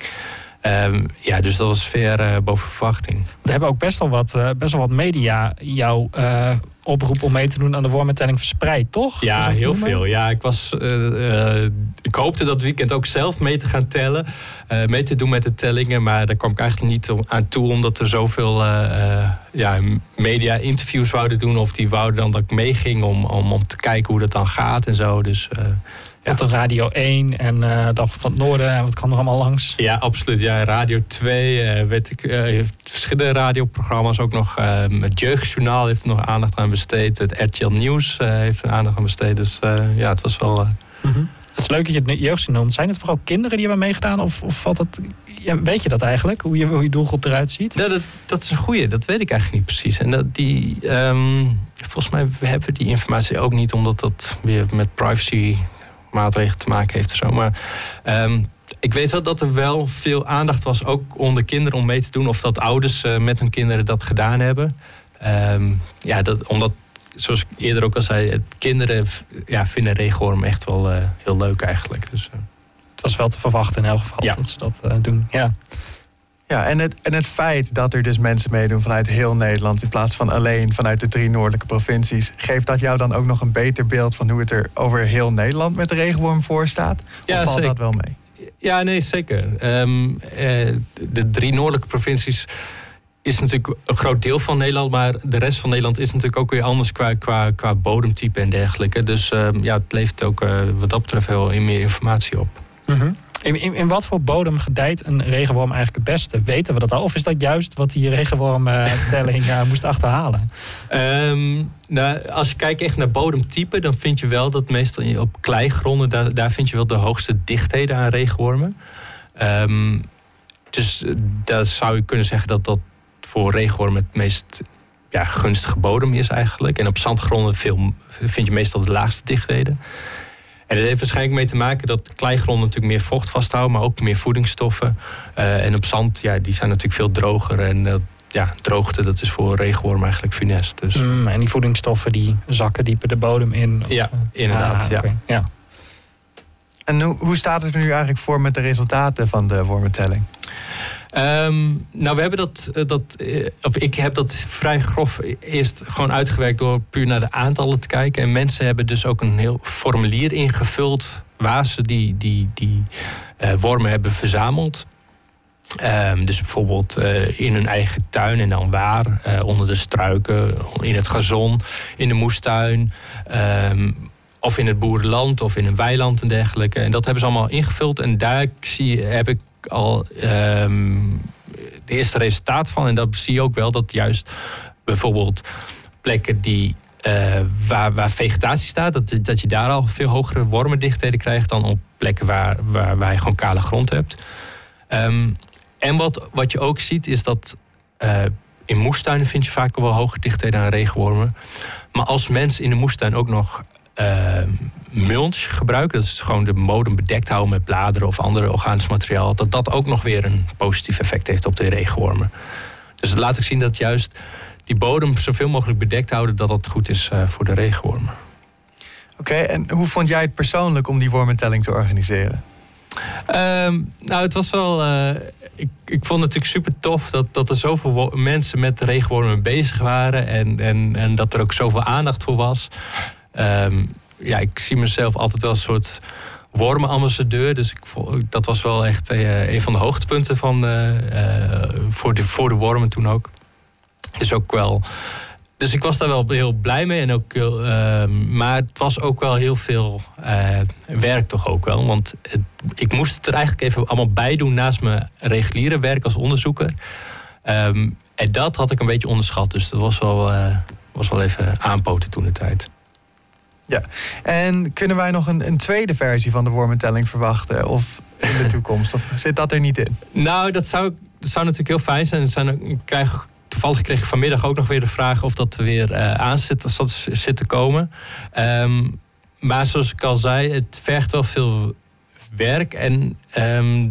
Ehm, ja, dus dat was ver eh, boven verwachting. Er hebben ook best wel wat, eh, best wel wat media jouw eh, oproep om mee te doen aan de wormentelling verspreid, toch? Ja, heel noemen? veel. Ja, ik, was, eh, eh, ik hoopte dat weekend ook zelf mee te gaan tellen. eh, mee te doen met de tellingen. Maar daar kwam ik eigenlijk niet aan toe. Omdat er zoveel ja, media interviews wouden doen. Of die wouden dan dat ik meeging om, om, om te kijken hoe dat dan gaat en zo. Dus Tot de Radio 1 en eh Dag van het Noorden en wat kwam er allemaal langs? ja, absoluut. Ja, Radio 2, eh, weet ik, eh, heeft verschillende radioprogramma's ook nog. het Jeugdjournaal heeft er nog aandacht aan besteed. Het RTL Nieuws heeft er aandacht aan besteed. Dus ja, het was wel... eh, Het is leuk dat je het jeugd noemt. Zijn het vooral kinderen die hebben meegedaan? Of, of valt het, ja, weet je dat eigenlijk? Hoe je, hoe je doelgroep eruit ziet? Nou, dat, dat is een goeie. Dat weet ik eigenlijk niet precies. En dat die, ehm, volgens mij hebben we die informatie ook niet, omdat dat weer met privacy maatregelen te maken heeft. Zo. Maar ehm, ik weet wel dat er wel veel aandacht was, ook onder kinderen, om mee te doen. Of dat ouders eh, met hun kinderen dat gedaan hebben. Ehm, ja, dat, omdat, zoals ik eerder ook al zei, het, kinderen ja, vinden regenworm echt wel eh, heel leuk eigenlijk. Dus, eh, Het was wel te verwachten in elk geval Ja. dat ze dat doen. Ja. Ja, en het, en het feit dat er dus mensen meedoen vanuit heel Nederland... in plaats van alleen vanuit de drie noordelijke provincies... geeft dat jou dan ook nog een beter beeld van hoe het er over heel Nederland met de regenworm voor staat? Of Ja, valt zeker. dat wel mee? Ja, nee, zeker. Ehm, eh, de drie noordelijke provincies is natuurlijk een groot deel van Nederland, maar de rest van Nederland is natuurlijk ook weer anders qua, qua, qua bodemtype en dergelijke. Dus ehm, ja, het levert ook eh, wat dat betreft heel meer informatie op. In, in, in wat voor bodem gedijt een regenworm eigenlijk het beste? Weten we dat al? Of is dat juist wat die regenwormtelling [LAUGHS] eh, moest achterhalen? Ehm, nou, als je kijkt echt naar bodemtype, dan vind je wel dat meestal op kleigronden, daar, daar vind je wel de hoogste dichtheden aan regenwormen. Ehm, dus eh, daar zou je kunnen zeggen dat dat voor regenwormen het meest ja, gunstige bodem is eigenlijk. En op zandgronden veel, vind je meestal de laagste dichtheden. En dat heeft waarschijnlijk mee te maken dat kleigronden natuurlijk meer vocht vasthouden, maar ook meer voedingsstoffen. Eh, en op zand, ja, die zijn natuurlijk veel droger. En eh, ja, droogte, dat is voor regenworm eigenlijk funest. Dus Mm, en die voedingsstoffen die zakken dieper de bodem in. Of, Ja, inderdaad, ah, ja. ja. En hoe, hoe staat het er nu eigenlijk voor met de resultaten van de wormentelling? Ehm, nou, we hebben dat, eh, dat eh, of ik heb dat vrij grof eerst gewoon uitgewerkt door puur naar de aantallen te kijken. En mensen hebben dus ook een heel formulier ingevuld waar ze die, die, die eh, wormen hebben verzameld. Ehm, dus bijvoorbeeld in hun eigen tuin en dan waar, onder de struiken, in het gazon, in de moestuin. ehm, of in het boerenland of in een weiland en dergelijke. En dat hebben ze allemaal ingevuld. En daar zie, heb ik al ehm de eerste resultaat van. En dat zie je ook wel dat juist bijvoorbeeld plekken die. eh, waar, waar vegetatie staat, dat, dat je daar al veel hogere wormendichtheden krijgt dan op plekken waar, waar, je gewoon kale grond hebt. Ehm, en wat, wat je ook ziet is dat eh, in moestuinen vind je vaak wel hoge dichtheden aan regenwormen. Maar als mensen in de moestuin ook nog eh, mulch gebruiken, dat is gewoon de bodem bedekt houden met bladeren of andere organisch materiaal, dat dat ook nog weer een positief effect heeft op de regenwormen. Dus dat laat ik zien dat juist die bodem zoveel mogelijk bedekt houden, dat dat goed is eh, voor de regenwormen. Oké, en hoe vond jij het persoonlijk om die wormentelling te organiseren? Ehm, nou, het was wel. eh, ik, ik vond het natuurlijk super tof dat, dat er zoveel mensen met regenwormen bezig waren. En, en, en dat er ook zoveel aandacht voor was. Ehm, ja, ik zie mezelf altijd wel een soort wormenambassadeur. Dus ik, dat was wel echt eh, een van de hoogtepunten van, eh, eh, voor, de, voor de wormen toen ook. Dus ook wel. Dus ik was daar wel heel blij mee. En ook, ehm, maar het was ook wel heel veel werk toch ook wel. Want ik moest er eigenlijk even allemaal bij doen naast mijn reguliere werk als onderzoeker. Ehm, en dat had ik een beetje onderschat. Dus dat was wel, was wel even aanpoten toen de tijd. En kunnen wij nog een, een tweede versie van de wormentelling verwachten? Of in de toekomst? Of zit dat er niet in? Nou, dat zou, zou natuurlijk heel fijn zijn. Zijn ik krijg, toevallig kreeg ik vanmiddag ook nog weer de vraag of dat er weer eh aan zit, zit, zit te komen. Ehm, maar zoals ik al zei, het vergt wel veel werk. En ehm,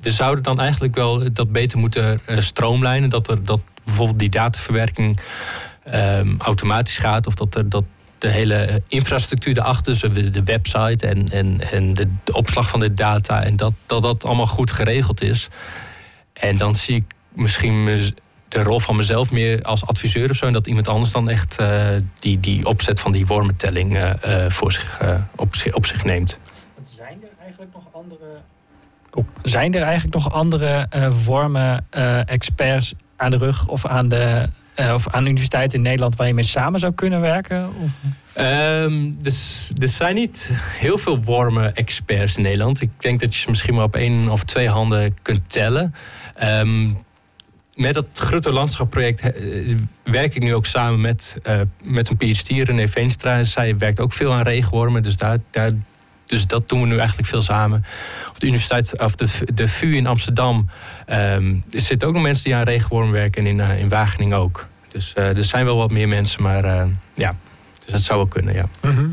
we zouden dan eigenlijk wel dat beter moeten eh, stroomlijnen. Dat, er, dat bijvoorbeeld die dataverwerking ehm, automatisch gaat. Of dat, er, dat de hele infrastructuur erachter, dus de, website en, en, en de, de opslag van de data, en dat, dat dat allemaal goed geregeld is. En dan zie ik misschien de rol van mezelf meer als adviseur of zo. En dat iemand anders dan echt eh, die, die opzet van die wormentelling eh, eh, voor zich, op, zich, op zich neemt. Zijn er eigenlijk nog andere... Zijn er eigenlijk nog andere eh, vormen, eh, experts aan de rug of aan de eh, of aan universiteiten in Nederland waar je mee samen zou kunnen werken? Of? Ehm, dus, er zijn niet heel veel wormen-experts in Nederland. Ik denk dat je ze misschien maar op één of twee handen kunt tellen. Ehm, met dat Grutto Landschap-project eh, werk ik nu ook samen met, eh, met een PhD, René Veenstra. Zij werkt ook veel aan regenwormen, dus, daar, daar, dus dat doen we nu eigenlijk veel samen. Op de universiteit, of de, de VU in Amsterdam ehm, er zitten ook nog mensen die aan regenwormen werken en in, in Wageningen ook. Dus eh, er zijn wel wat meer mensen, maar eh, ja, dus dat zou wel kunnen, ja.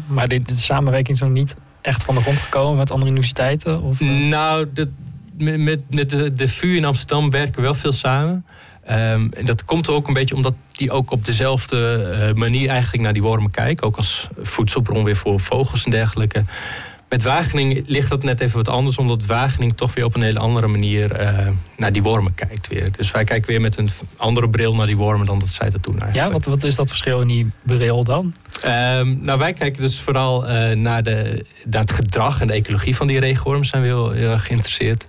Maar de, de samenwerking is nog niet echt van de grond gekomen met andere universiteiten? Of, uh... Nou, de, met, met de, de VU in Amsterdam werken we wel veel samen. Um, en dat komt ook een beetje omdat die ook op dezelfde uh, manier eigenlijk naar die wormen kijken. Ook als voedselbron weer voor vogels en dergelijke. Met Wageningen ligt dat net even wat anders, omdat Wageningen toch weer op een hele andere manier uh, naar die wormen kijkt weer. Dus wij kijken weer met een andere bril naar die wormen dan dat zij dat doen eigenlijk. Ja, wat, wat is dat verschil in die bril dan? Um, nou, wij kijken dus vooral uh, naar, de, naar het gedrag en de ecologie van die regenwormen zijn we heel, heel erg geïnteresseerd.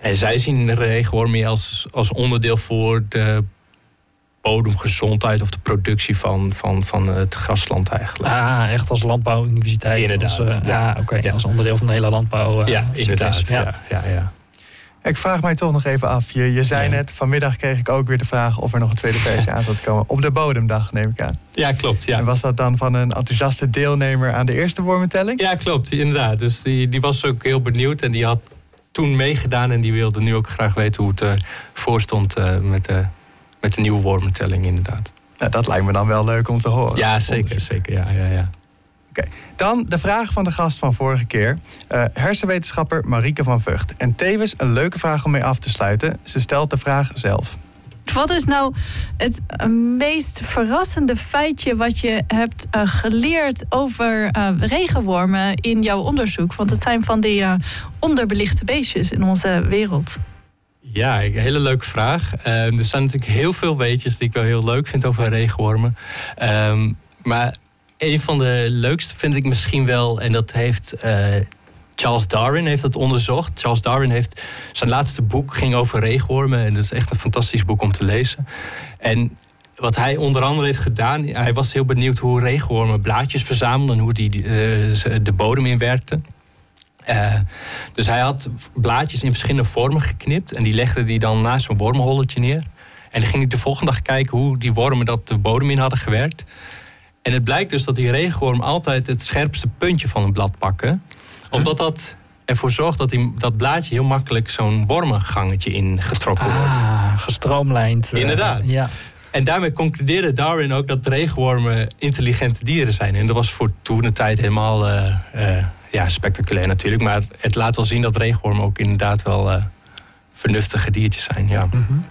En zij zien de regenworm meer als, als onderdeel voor de bodemgezondheid of de productie van, van, van het grasland eigenlijk. Ah, echt als landbouwuniversiteit. Inderdaad. Als, uh, ja, oké. Okay, ja. Als onderdeel van de hele landbouw. Uh, ja, inderdaad. Ja. Ja, ja, ja. Ik vraag mij toch nog even af. Je, je zei net, vanmiddag kreeg ik ook weer de vraag of er nog een tweede [LAUGHS] feestje aan zou komen. Op de bodemdag, neem ik aan. Ja, klopt. Ja. En was dat dan van een enthousiaste deelnemer aan de eerste wormentelling? Ja, klopt. Inderdaad. Dus die, die was ook heel benieuwd en die had toen meegedaan en die wilde nu ook graag weten hoe het uh, voorstond uh, met, de, met de nieuwe wormentelling, inderdaad. Nou, dat lijkt me dan wel leuk om te horen. Ja, zeker. zeker ja, ja, ja. Oké, okay. dan de vraag van de gast van vorige keer. Uh, hersenwetenschapper Marieke van Vught. En tevens een leuke vraag om mee af te sluiten. Ze stelt de vraag zelf. Wat is nou het meest verrassende feitje wat je hebt uh, geleerd over uh, regenwormen in jouw onderzoek? Want het zijn van die uh, onderbelichte beestjes in onze wereld. Ja, een hele leuke vraag. er zijn natuurlijk heel veel weetjes die ik wel heel leuk vind over regenwormen. Um, maar een van de leukste vind ik misschien wel, en dat heeft Charles Darwin heeft dat onderzocht. Charles Darwin heeft zijn laatste boek ging over regenwormen. En dat is echt een fantastisch boek om te lezen. En wat hij onder andere heeft gedaan, hij was heel benieuwd hoe regenwormen blaadjes verzamelden en hoe die uh, de bodem inwerkten. Uh, dus hij had blaadjes in verschillende vormen geknipt en die legde hij dan naast zo'n wormenholletje neer. En dan ging hij de volgende dag kijken hoe die wormen dat de bodem in hadden gewerkt. En het blijkt dus dat die regenworm altijd het scherpste puntje van een blad pakken omdat dat ervoor zorgt dat die, dat blaadje heel makkelijk zo'n wormengangetje ingetrokken wordt. Ah, gestroomlijnd. Uh, Inderdaad. Ja. En daarmee concludeerde Darwin ook dat regenwormen intelligente dieren zijn. En dat was voor toen de tijd helemaal uh, ja, spectaculair natuurlijk. Maar het laat wel zien dat regenwormen ook inderdaad wel vernuftige diertjes zijn. Ja. Mm -hmm.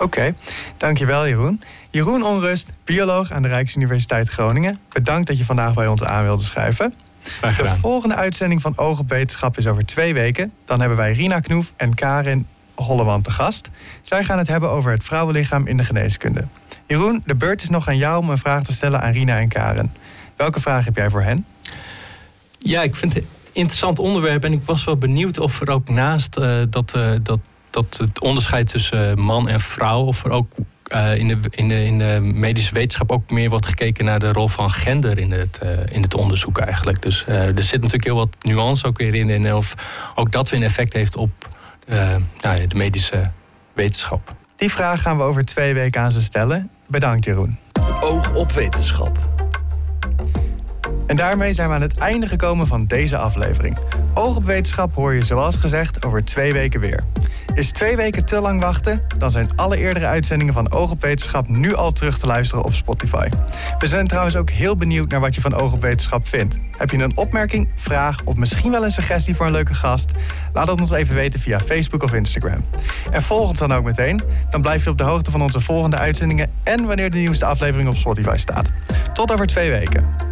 Oké, okay. dankjewel Jeroen. Jeroen Onrust, bioloog aan de Rijksuniversiteit Groningen. Bedankt dat je vandaag bij ons aan wilde schuiven. De volgende uitzending van Oog op Wetenschap is over twee weken. Dan hebben wij Rina Knoef en Karin Holleman te gast. Zij gaan het hebben over het vrouwenlichaam in de geneeskunde. Jeroen, de beurt is nog aan jou om een vraag te stellen aan Rina en Karin. Welke vraag heb jij voor hen? Ja, ik vind het een interessant onderwerp. En ik was wel benieuwd of er ook naast uh, dat, uh, dat, dat het onderscheid tussen man en vrouw... of er ook uh, in, de, in, de, in de medische wetenschap ook meer wordt gekeken naar de rol van gender in het, uh, in het onderzoek eigenlijk. Dus uh, er zit natuurlijk heel wat nuance ook weer in. En of ook dat weer een effect heeft op nou, de medische wetenschap. Die vraag gaan we over twee weken aan ze stellen. Bedankt Jeroen. Oog op wetenschap. En daarmee zijn we aan het einde gekomen van deze aflevering. Oog op wetenschap hoor je zoals gezegd over twee weken weer. Is twee weken te lang wachten? Dan zijn alle eerdere uitzendingen van Oog op Wetenschap nu al terug te luisteren op Spotify. We zijn trouwens ook heel benieuwd naar wat je van Oog op Wetenschap vindt. Heb je een opmerking, vraag of misschien wel een suggestie voor een leuke gast? Laat het ons even weten via Facebook of Instagram. En volg ons dan ook meteen. Dan blijf je op de hoogte van onze volgende uitzendingen en wanneer de nieuwste aflevering op Spotify staat. Tot over twee weken.